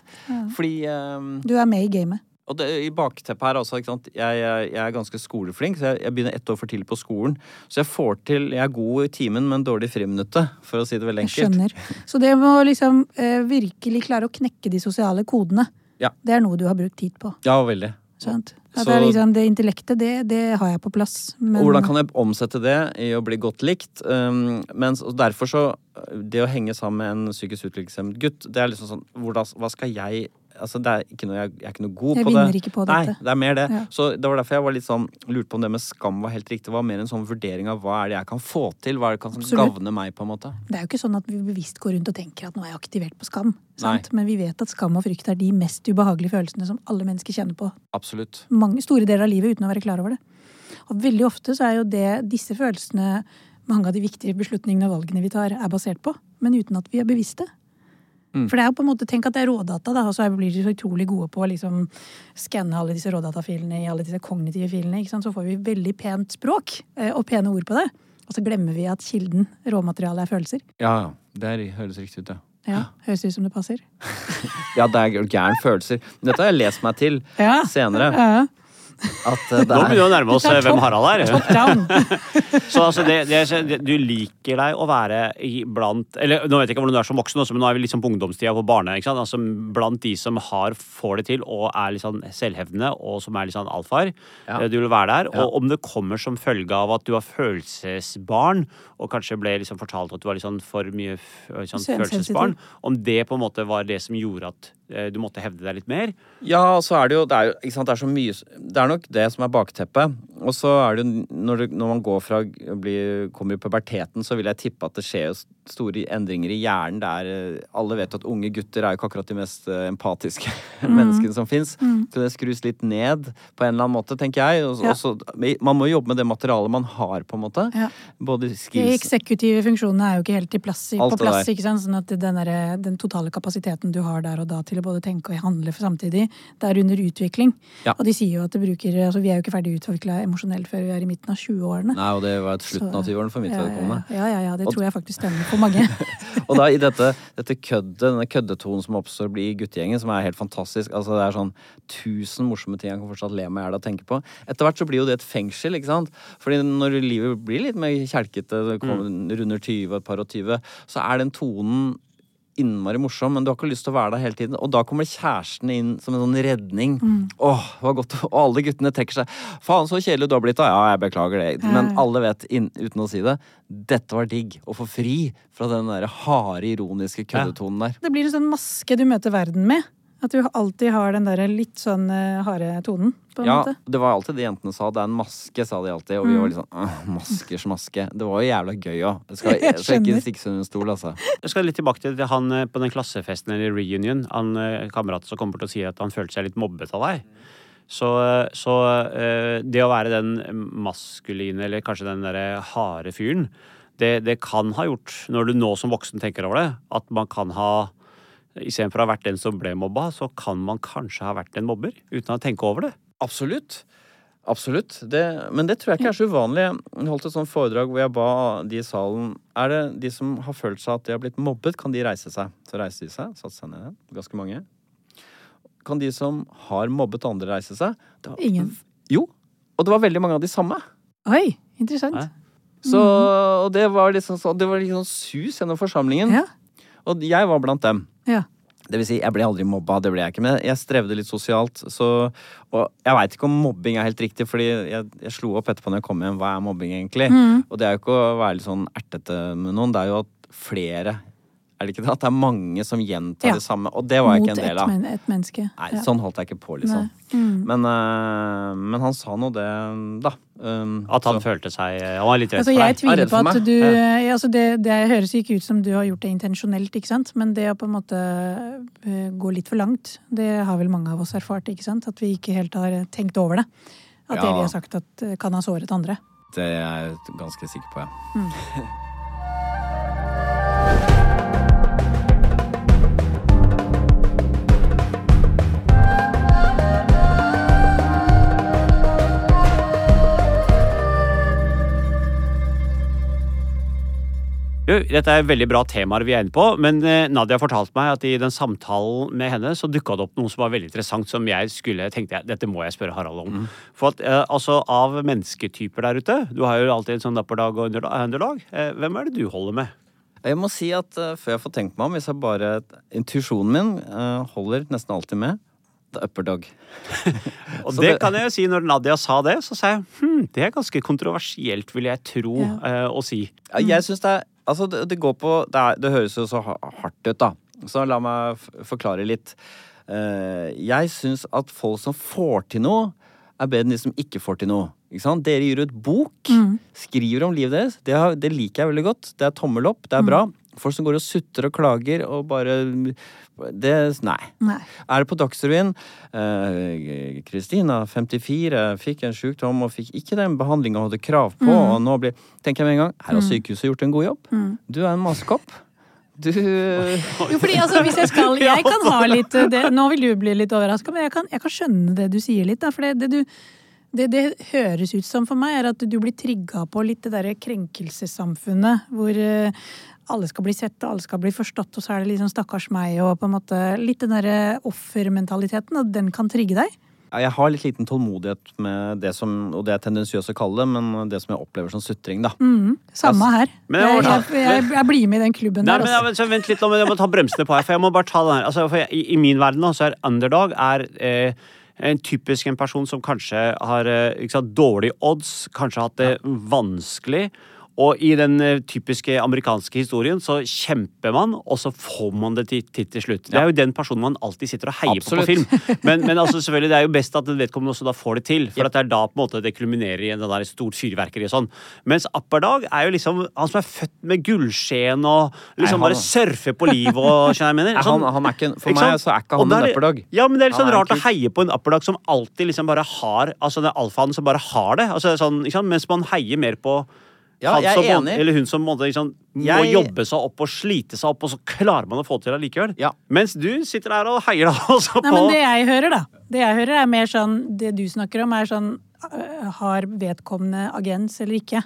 Fordi um... Du er med i gamet. Og det, i bakteppet her også, ikke sant. Jeg, jeg, jeg er ganske skoleflink, så jeg, jeg begynner ett år for tidlig på skolen. Så jeg får til Jeg er god i timen, men dårlig i friminuttet, for å si det veldig Jeg skjønner. Så det må liksom eh, virkelig klare å knekke de sosiale kodene. Ja. Det er noe du har brukt tid på. Ja, veldig. Sant? Så- det, er liksom, det intellektet, det, det har jeg på plass. Men, hvordan kan jeg omsette det i å bli godt likt? Um, mens, og derfor så Det å henge sammen med en psykisk utviklingshemmet gutt, det er liksom sånn hvordan, Hva skal jeg Altså, det er ikke noe, jeg, jeg er ikke noe god Jeg på det. Jeg vinner ikke på dette. Nei, det er mer det. Ja. Så det var derfor jeg var litt sånn lurte på om det med skam var helt riktig. Det var mer en sånn vurdering av hva er det jeg kan få til? Hva er det kan som gavne meg, på en måte? Det er jo ikke sånn at vi bevisst går rundt og tenker at nå er jeg aktivert på skam. Men vi vet at skam og frykt er de mest ubehagelige følelsene som alle mennesker kjenner på Absolutt. mange, store deler av livet uten å være klar over det. Og veldig ofte så er jo det disse følelsene mange av de viktige beslutningene og valgene vi tar, er basert på. Men uten at vi er bevisste. For det er jo på en måte, Tenk at det er rådata, da, og så blir de så utrolig gode på å liksom skanne alle disse rådatafilene i alle disse kognitive filene. ikke sant? Så får vi veldig pent språk eh, og pene ord på det. Og så glemmer vi at kilden, råmaterialet, er følelser. Ja, ja. Det høres riktig ut, ja. Ja, Høres ut som det passer. Ja, det er gæren følelser. Dette har jeg lest meg til Ja. senere. Ja. At det det Nå begynner vi er å nærme oss er eh, hvem Harald er. Så altså, det, det, du liker deg å være blant Eller nå vet jeg ikke hvordan du er som voksen, også, men nå er vi liksom på ungdomstida på barne. ikke sant? Altså Blant de som har, får det til og er litt sånn selvhevdende og som er litt sånn alfaer. Ja. eh, Du vil være der. Ja. Og om det kommer som følge av at du har følelsesbarn, og kanskje ble liksom fortalt at du var litt sånn for mye sånn følelsesbarn, om det på en måte var det som gjorde at eh, du måtte hevde deg litt mer. Ja, så er det jo Det er, jo, sant, det er så mye Det er nok det som er bakteppet. Og så er det jo når, det, når man går fra bli, kommer i puberteten, så vil jeg tippe at det skjer store endringer i hjernen. Det er, eh, alle vet at unge gutter er jo ikke akkurat de mest empatiske empatiske menneskene som fins. Så det skrus litt ned på en eller annen måte, tenker jeg. Og, Ja. og så- man må jobbe med det materialet man har, på en måte. Ja. Både De eksekutive funksjonene er jo ikke helt i plass, på plass. ikke sant? Sånn at den, der, den totale kapasiteten du har der og da til å både tenke og handle samtidig, det er under utvikling. Ja. Og de sier jo at det bruker altså Vi er jo ikke ferdig utvikla emosjonelt før vi er i midten av 20-årene. Nei, og det var et slutten av 20-årene for mitt ja, ja, vedkommende. ja, ja, ja, det Og- tror jeg faktisk stemmer for mange. Og da i dette, dette køddet, denne køddetonen som oppstår i guttegjengen, som er helt fantastisk Altså Det er sånn tusen morsomme ting jeg kan fortsatt le meg i hjel av å tenke på. Etter hvert så blir jo det et fengsel, ikke sant? Fordi når livet blir litt mer kjelkete, kommer runder 20 og et par og 20, så er den tonen innmari morsom, men du har ikke lyst til å være der hele tiden. Og da kommer kjæresten inn som en sånn redning. Åh, hva var godt. Og alle guttene trekker seg. Faen, så kjedelig du har blitt, da. Ja, jeg beklager det. Men alle vet, inn, uten å si det, dette var digg. Å få fri fra den der harde, ironiske køddetonen der. Det blir en sånn maske du møter verden med. At du alltid har den der litt sånn eh, harde tonen, på en Ja, måte. det var alltid det jentene sa. Det er en maske, sa de alltid. Og vi var litt sånn «Åh, maskers maske. Det var jo jævla gøy òg. Det skal, Jeg jeg ikke stikkes under en stol, altså. Jeg skal litt tilbake til han eh, på den klassefesten eller reunion. Han eh, kameraten som kommer til å si at han følte seg litt mobbet av deg. Så, så det å være den maskuline, eller kanskje den derre harde fyren, det, det kan ha gjort, når du nå som voksen tenker over det, at man kan ha Istedenfor å ha vært den som ble mobba, så kan man kanskje ha vært en mobber uten å tenke over det. Absolutt. Absolutt. Det, men det tror jeg ikke er så uvanlig. Jeg holdt et sånt foredrag hvor jeg ba de i salen Er det de som har følt seg at de har blitt mobbet, kan de reise seg? Så reiste de seg, satte seg ned igjen. Ganske mange. Kan de som har mobbet andre, reise seg? Var, Ingen. Jo. Og det var veldig mange av de samme. Oi, interessant. Så, og det var liksom så, det var sånn sus gjennom forsamlingen. Ja. Og jeg var blant dem. ja. Det vil si, jeg ble aldri mobba, det ble jeg ikke, men jeg strevde litt sosialt. Så, og jeg veit ikke om mobbing er helt riktig, fordi jeg, jeg slo opp etterpå når jeg kom hjem. Hva er mobbing egentlig? Og det er jo ikke å være litt sånn ertete med noen, det er jo at flere Er det ikke det? At det er mange som gjentar Ja. det samme. Og det var jeg Mot ikke en del av. Mot et menneske. Nei, Ja. sånn holdt jeg ikke på, liksom. Mm. Men, uh, men han sa nå det, da. Um, At han så- følte seg Han var litt redd Altså, for jeg deg. Jeg tviler på at du ja, altså det, det høres ikke ut som du har gjort det intensjonelt, ikke sant? Men det å på en måte eh, gå litt for langt, det har vel mange av oss erfart, ikke sant? At vi ikke helt har tenkt over det. At det vi har sagt at eh, kan ha såret andre. Det er jeg ganske sikker på, ja. Du, dette er veldig bra temaer vi er inne på, men eh, Nadia fortalte meg at i den samtalen med henne så dukka det opp noe som var veldig interessant, som jeg skulle tenkte jeg, dette må jeg spørre Harald om. For at eh, altså av mennesketyper der ute, du har jo alltid en sånn dapperdag og underdag. Eh, hvem er det du holder med? Jeg må si at uh, før jeg får tenkt meg om, hvis jeg bare Intuisjonen min uh, holder nesten alltid med. Upper dog. Og det, det- kan jeg jo si, når Nadia sa det, så sa jeg hm, det er ganske kontroversielt, vil jeg tro Ja. uh, å si. Ja, jeg synes det er Altså, det, det går på det, er, det høres jo så hardt ut, da. Så la meg forklare litt. Uh, jeg syns at folk som får til noe, er bedre enn de som ikke får til noe. Dere gir ut bok, skriver om livet deres. Det, har, det liker jeg veldig godt. Det er tommel opp, det er bra. Folk som går og sutter og klager og bare Det Nei. Nei. Er det på Dagsrevyen eh, Kristina, 54, fikk en sykdom og fikk ikke den behandlinga hun hadde krav på. Og nå blir, tenker jeg med en gang Her har sykehuset gjort en god jobb. Du er en masekopp. Du Jo, fordi altså, hvis jeg skal Jeg kan ha litt eh, det, Nå vil du bli litt overraska, men jeg kan, jeg kan skjønne det du sier litt. Da, for det, det, du, det det høres ut som for meg, er at du blir trigga på litt det derre krenkelsessamfunnet. Hvor eh, alle skal bli sett og alle skal bli forstått, og så er det liksom stakkars meg og på en måte litt den derre offermentaliteten. og den kan trigge deg. Jeg har litt liten tålmodighet med det som, og det er tendensiøst å kalle det, men det som jeg opplever som sutring, da. Samme her. Men Jeg, jeg jeg, jeg, blir med i den klubben Nei, der. men, Altså. men Vent litt, jeg må ta bremsene på her. For jeg må bare ta den her. Altså, for jeg, i, I min verden da, så er underdog er, eh, en typisk en person som kanskje har eh, ikke sant, dårlig odds, kanskje har hatt det vanskelig. Og i den eh, typiske amerikanske historien så kjemper man, og så får man det til, til, til slutt. Det er jo den personen man alltid sitter og heier på på film. Men, men altså, selvfølgelig, det er jo best at vedkommende også da får det til. For at det er da på en måte det kulminerer i en sånn der stort fyrverkeri og sånn. Mens Apperdag er jo liksom han som er født med gullskjen og liksom Nei, han- bare surfer på livet og skjønner jeg mener. Sånn- han, han ikke, for ikke meg så er ikke han en Apperdag. Ja, men det er litt sånn rart å heie på en Apperdag som alltid liksom bare har Altså den alfaen som bare har det. Altså, sånn? Mens man heier mer på Ja, jeg er som, må- enig. eller hun som måtte, liksom, må Jeg- jobbe seg opp og slite seg opp, og så klarer man å få til det likevel. Ja. Mens du sitter der og heier deg også Nei, men det jeg hører, da. Det jeg hører er mer sånn Det du snakker om, er sånn Har vedkommende agens eller ikke?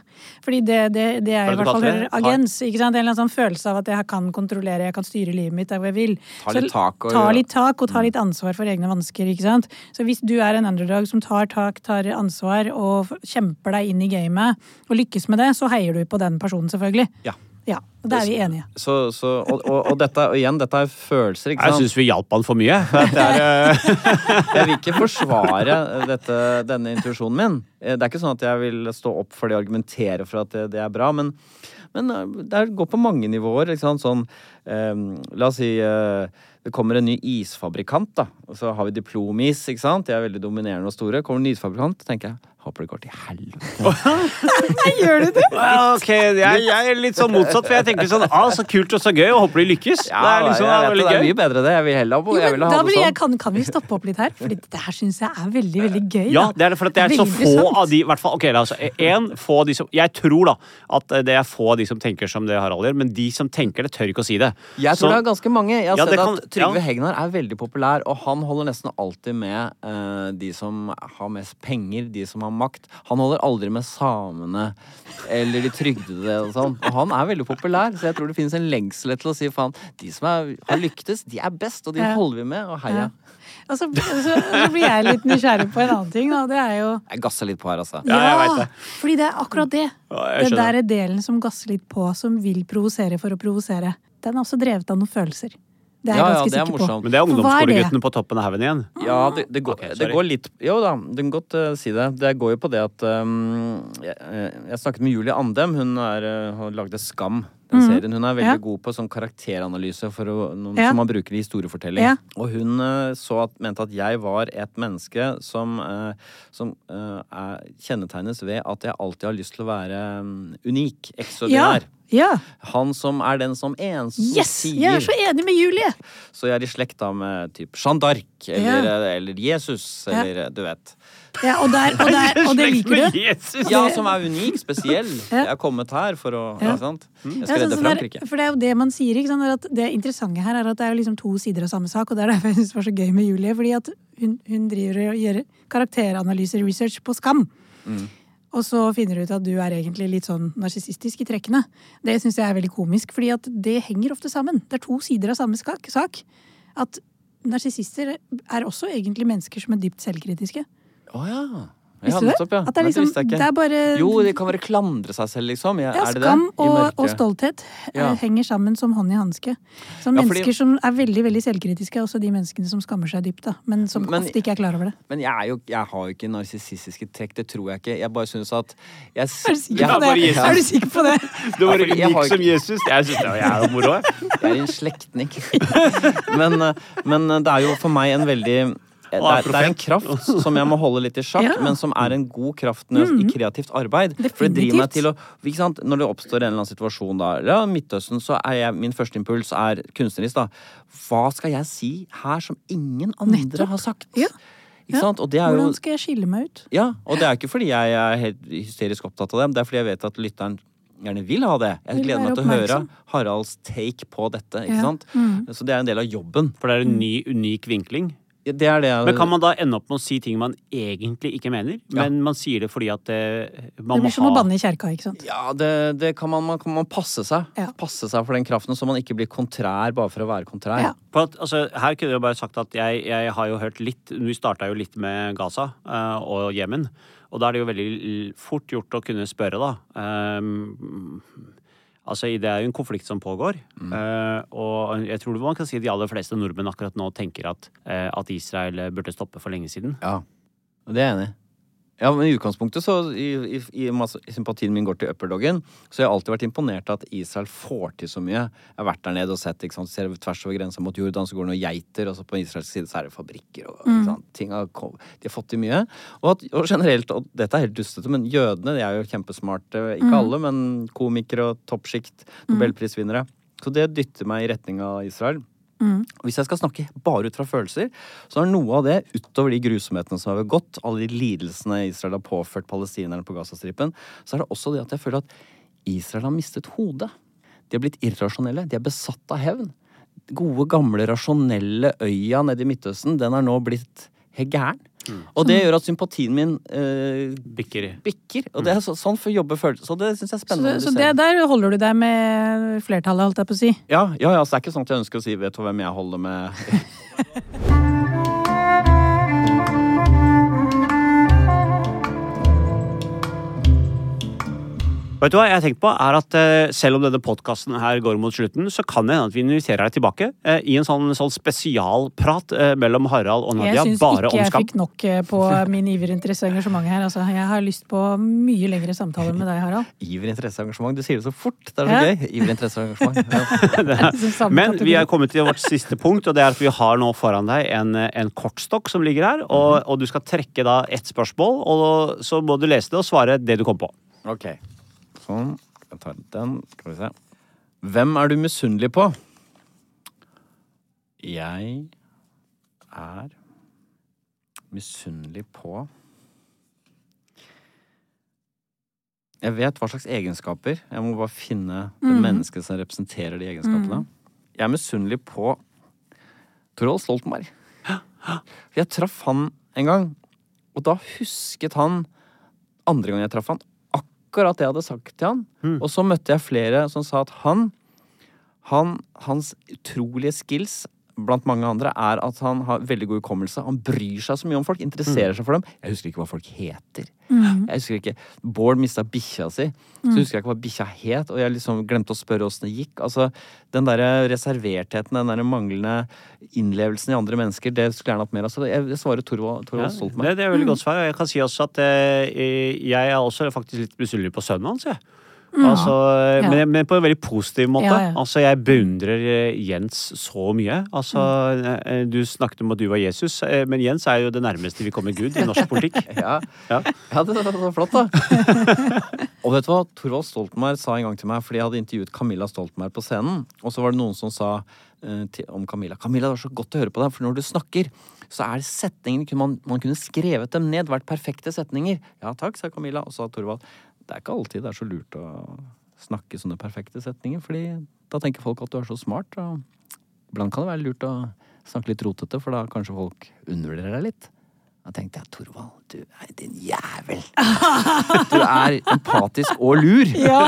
Fordi det, det, det er i hvert fall det? Agens. ikke sant? En eller annen sånn følelse av at jeg kan kontrollere, jeg kan styre livet mitt der hvor jeg vil. Ta litt tak og- ta litt tak og ta litt ansvar for egne vansker. ikke sant? Så hvis du er en underdog som tar tak, tar ansvar og kjemper deg inn i gamet, og lykkes med det, så heier du på den personen, selvfølgelig. Ja. Ja, og det er vi enige. Så, så, og, og, og dette, og igjen, dette er følelser, ikke Jeg sant? syns vi hjalp han for mye. Det er, eh, Jeg vil ikke forsvare dette, denne intuisjonen min. Eh, Det er ikke sånn at jeg vil stå opp for det og argumentere for at det, det er bra, men, men eh, det går på mange nivåer. Ikke sant? Sånn, eh, la oss si eh, det kommer en ny isfabrikant, da. Og så har vi diplomis, ikke sant. De er veldig dominerende og store. Kommer en ny isfabrikant, tenker jeg håper det går til helvete. Gjør du det? Ja, ok, jeg, jeg er litt sånn motsatt, for jeg tenker sånn ah, Så kult og så gøy, og håper de lykkes. Ja, det er liksom jeg jeg, veldig det, det er mye bedre det. Jeg vil heller, Jo, jeg vil ha da blir jeg, sånn. kan, kan vi stoppe opp litt her? For det her syns jeg er veldig veldig gøy. Ja, da. det er det, for at det er så Veldig få av de hvert fall, ok, altså, en, få av de som, Jeg tror da at det er få av de som tenker som det Harald gjør, men de som tenker det, tør ikke å si det. Jeg tror Så- det er ganske mange. Jeg har Ja, sett kan- at Trygve ja. Hegnar er veldig populær, og han holder nesten alltid med uh, de som har mest penger, de som har makt. Han holder aldri med samene eller de trygdede og sånn. Og han er veldig populær, så jeg tror det finnes en lengsel til å si faen, de som er, har lyktes, de er best, og de Ja. holder vi med, og heia. Og så, så, så blir jeg litt nysgjerrig på en annen ting, da. Det er jo Jeg gasser litt på her, altså. Ja, jeg vet det. fordi det er akkurat det. Ja, Den der delen som gasser litt på, som vil provosere for å provosere, den er også drevet av noen følelser. Det er jeg Ja, ja, det er sikker på. Men det er ungdomsskoleguttene på toppen av haugen igjen. Ja, det, det, går, okay, det går litt Jo da, du kan godt uh, si det. Det går jo på det at um, jeg, eh, jeg snakket med Julie Andem. Hun er, eh, har lagde Skam. Den serien. Hun er veldig. Ja. god på sånn karakteranalyse for å, noen, Ja. som man bruker i historiefortelling. Ja. Og hun eh, så at, mente at jeg var et menneske som, eh, som eh, er, kjennetegnes ved at jeg alltid har lyst til å være um, unik. Ekstraordinær. ja. Han som er den som ensom som Yes! sier Jeg er så enig med Julie! så jeg er i slekt da med typ Jeanne d'Arc eller, eller Jesus, eller du vet. Ja, og, der, og, der, og det liker du? Ja, som er unik, spesiell. Jeg er kommet her for å Ja. ja. sant? Jeg Ja, skal redde Frankrike. for det er jo det man sier. Ikke sant? At det interessante her er at det er liksom to sider av samme sak. Og det er derfor jeg syns det var så gøy med Julie. Fordi at hun, hun driver og gjør karakteranalyser, research, på Skam. Mm. Og så finner du ut at du er egentlig litt sånn narsissistisk i trekkene. Det syns jeg er veldig komisk, fordi at det henger ofte sammen. Det er to sider av samme sak. At narsissister er også egentlig mennesker som er dypt selvkritiske. Å ja. Ja, Visste du det? Opp, ja. At det er liksom, jeg det er bare Jo, det kan være klandre seg selv, liksom. Ja, Ja, er skam og, og stolthet eh, Ja. henger sammen som hånd i hanske. Som Ja, fordi- mennesker som er veldig veldig selvkritiske, er også de menneskene som skammer seg dypt. da, Men som Men- ofte ikke er klar over det. Men jeg, er jo, jeg har jo ikke narsissistiske trekk, det tror jeg ikke. Jeg bare syns at jeg, Er du jeg, på det? Er du sikker på det? Du var fordi jeg unik som Jesus. Jeg syns jo var jævla moro. jeg. jeg er en slektning. men, eh, men det er jo for meg en veldig det er, det er en kraft som jeg må holde litt i sjakk, Ja. Mm. men som er en god kraft når mm. i kreativt arbeid. For det driver meg til å? Når det oppstår en eller annen situasjon, da, ja, Midtøsten, så er jeg, min første impuls er kunstnerisk, da. Hva skal jeg si her som ingen andre Nettopp. har sagt? Ja. Ikke sant? Og det er Hvordan skal jeg skille meg ut? ja, og det er ikke fordi jeg er helt hysterisk opptatt av dem, det er fordi jeg vet at lytteren gjerne vil ha det. Jeg Vil gleder meg til å høre. Haralds take på dette. ikke Ja. sant? Mm. Så det er en del av jobben. For det er en ny, unik vinkling. Det er det Men kan man da ende opp med å si ting man egentlig ikke mener, Ja. men man sier det fordi at eh, man Det må blir som å banne i kjerka, ikke sant. Ja, det, det kan man, man kan man passe seg. Ja. Passe seg for den kraften, så man ikke blir kontrær bare for å være kontrær. Ja. For at, altså, her kunne jeg bare sagt at jeg, jeg har jo hørt litt Vi starta jo litt med Gaza uh, og Jemen. Og da er det jo veldig fort gjort å kunne spørre, da. Um, altså, det er jo en konflikt som pågår. eh, og jeg tror man kan si de aller fleste nordmenn akkurat nå tenker at, eh, at Israel burde stoppe for lenge siden. Ja, og det er jeg enig i. Ja, men I utgangspunktet så i, i, i sympatien min går til upperdoggen. Så jeg har alltid vært imponert av at Israel får til så mye. Jeg har vært der nede og sett ikke sant? ser tvers over grensa mot Jordan, så går det noen geiter, og så på israelsk side så er det fabrikker. og sant? Ting har, De har fått til mye. Og, at, og generelt, og dette er helt dustete, men jødene de er jo kjempesmarte. Ikke alle, men komikere og toppsjikt. Nobelprisvinnere. Så det dytter meg i retning av Israel. Og hvis jeg skal snakke bare ut fra følelser, så er noe av det, utover de grusomhetene som har gått, alle de lidelsene Israel har påført palestinerne på Gazastripen, så er det også det at jeg føler at Israel har mistet hodet. De har blitt irrasjonelle. De er besatt av hevn. Gode, gamle, rasjonelle øya nede i Midtøsten, den er nå blitt helt gæren. Og det gjør at sympatien min eh, Bikker. bikker. Og det er så, sånn for å jobbe følelser. Så det syns jeg er spennende. Så, så det der holder du deg med flertallet, holdt jeg på å si. Ja, ja, ja, så det er ikke sånn at jeg ønsker å si 'vet du hvem jeg holder med'? Vet du hva jeg har tenkt på er at eh, Selv om denne podkasten her går mot slutten, så kan det hende at vi inviterer deg tilbake eh, i en sånn, sånn spesialprat eh, mellom Harald og Nadia syns bare ikke skam. jeg skam. fikk nok på min iver, interesse og engasjement her. Altså, jeg har lyst på mye lengre samtaler med deg, Harald. Iver, interesse, engasjement. Du sier det så fort. Det er så Ja. gøy. Iver, interesse, engasjement. Ja. Men vi er kommet til vårt siste punkt, og det er at vi har nå foran deg en, en kortstokk som ligger her. Og, og du skal trekke da ett spørsmål, og så må du lese det og svare det du kom på. Ok. Sånn. Jeg tar den. Skal vi se. Hvem er du misunnelig på? Jeg er misunnelig på Jeg vet hva slags egenskaper. Jeg må bare finne det mennesket som representerer de egenskapene. Jeg er misunnelig på Torolf Stoltenberg. Jeg traff han en gang, og da husket han andre gang jeg traff han, akkurat det jeg hadde sagt til han. Og så møtte jeg flere som sa at han, han Hans utrolige skills blant mange andre er at han har veldig god hukommelse. Han bryr seg så mye om folk, interesserer seg for dem. Jeg husker ikke hva folk heter. Jeg husker ikke Bård mista bikkja si, så husker jeg ikke hva bikkja het. Og jeg liksom glemte å spørre åssen det gikk. Altså, Den der reservertheten, den der manglende innlevelsen i andre mennesker, det skulle gjerne hatt mer av. Så jeg, jeg svarer Torvald, Ja, meg. det, Stoltenberg. det er veldig godt svar. og Jeg kan si også at eh, jeg er også faktisk litt misunnelig på sønnen hans. Jeg. Altså, Ja. men, men på en veldig positiv måte. Ja, ja. Altså, jeg beundrer eh, Jens så mye. Altså, mm. Du snakket om at du var Jesus, eh, men Jens er jo det nærmeste vi kommer Gud i norsk politikk. Ja. Ja. ja, det var så flott, da. og vet du hva? Torvald Stoltenberg sa en gang til meg, fordi jeg hadde intervjuet Camilla Stoltenberg på scenen, og så var det noen som sa eh, til, om Camilla Camilla, det var så godt å høre på deg, for når du snakker, så er det setningene man, man kunne skrevet dem ned, vært perfekte setninger. Ja takk, sa Camilla. Og så sa Torvald det er ikke alltid det er så lurt å snakke sånne perfekte setninger, fordi da tenker folk at du er så smart. og Iblant kan det være lurt å snakke litt rotete, for da kanskje folk undervurderer deg litt. Da tenkte jeg Torvald, du er din jævel. Du er empatisk og lur. Ja,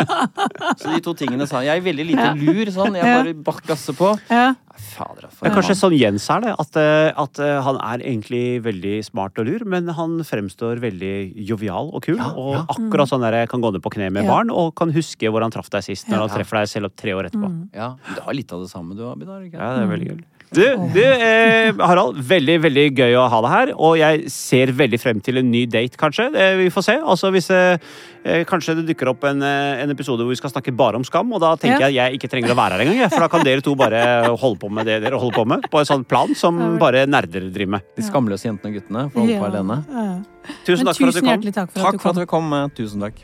Så de to tingene sa jeg. er veldig lite lur, sånn. Jeg bare bakkasser på. ja. Fader, altså. Men kanskje sånn Jens er det. At, eh, at eh, han er egentlig veldig smart og lur, men han fremstår veldig jovial og kul. Ja, og ja. akkurat sånn der kan gå ned på kne med Ja. barn, og kan huske hvor han traff deg sist, når Ja. han treffer deg selv opp tre år etterpå. Ja, Du har litt av det samme du, Abidar. ikke? Ja, det er veldig gøy. Du, du eh, Harald, veldig veldig gøy å ha deg her. Og jeg ser veldig frem til en ny date, kanskje. Eh, vi får se. Altså hvis eh, eh, Kanskje det dukker opp en, eh, en episode hvor vi skal snakke bare om skam. Og da tenker Ja. jeg at jeg ikke trenger å være her engang. For da kan dere to bare holde på med det dere holder på med. På en sånn plan som bare nerder driver med. De skamløse jentene og guttene får holde på alene. Ja. Tusen takk for at du kom. takk for at du kom. eh, Tusen takk.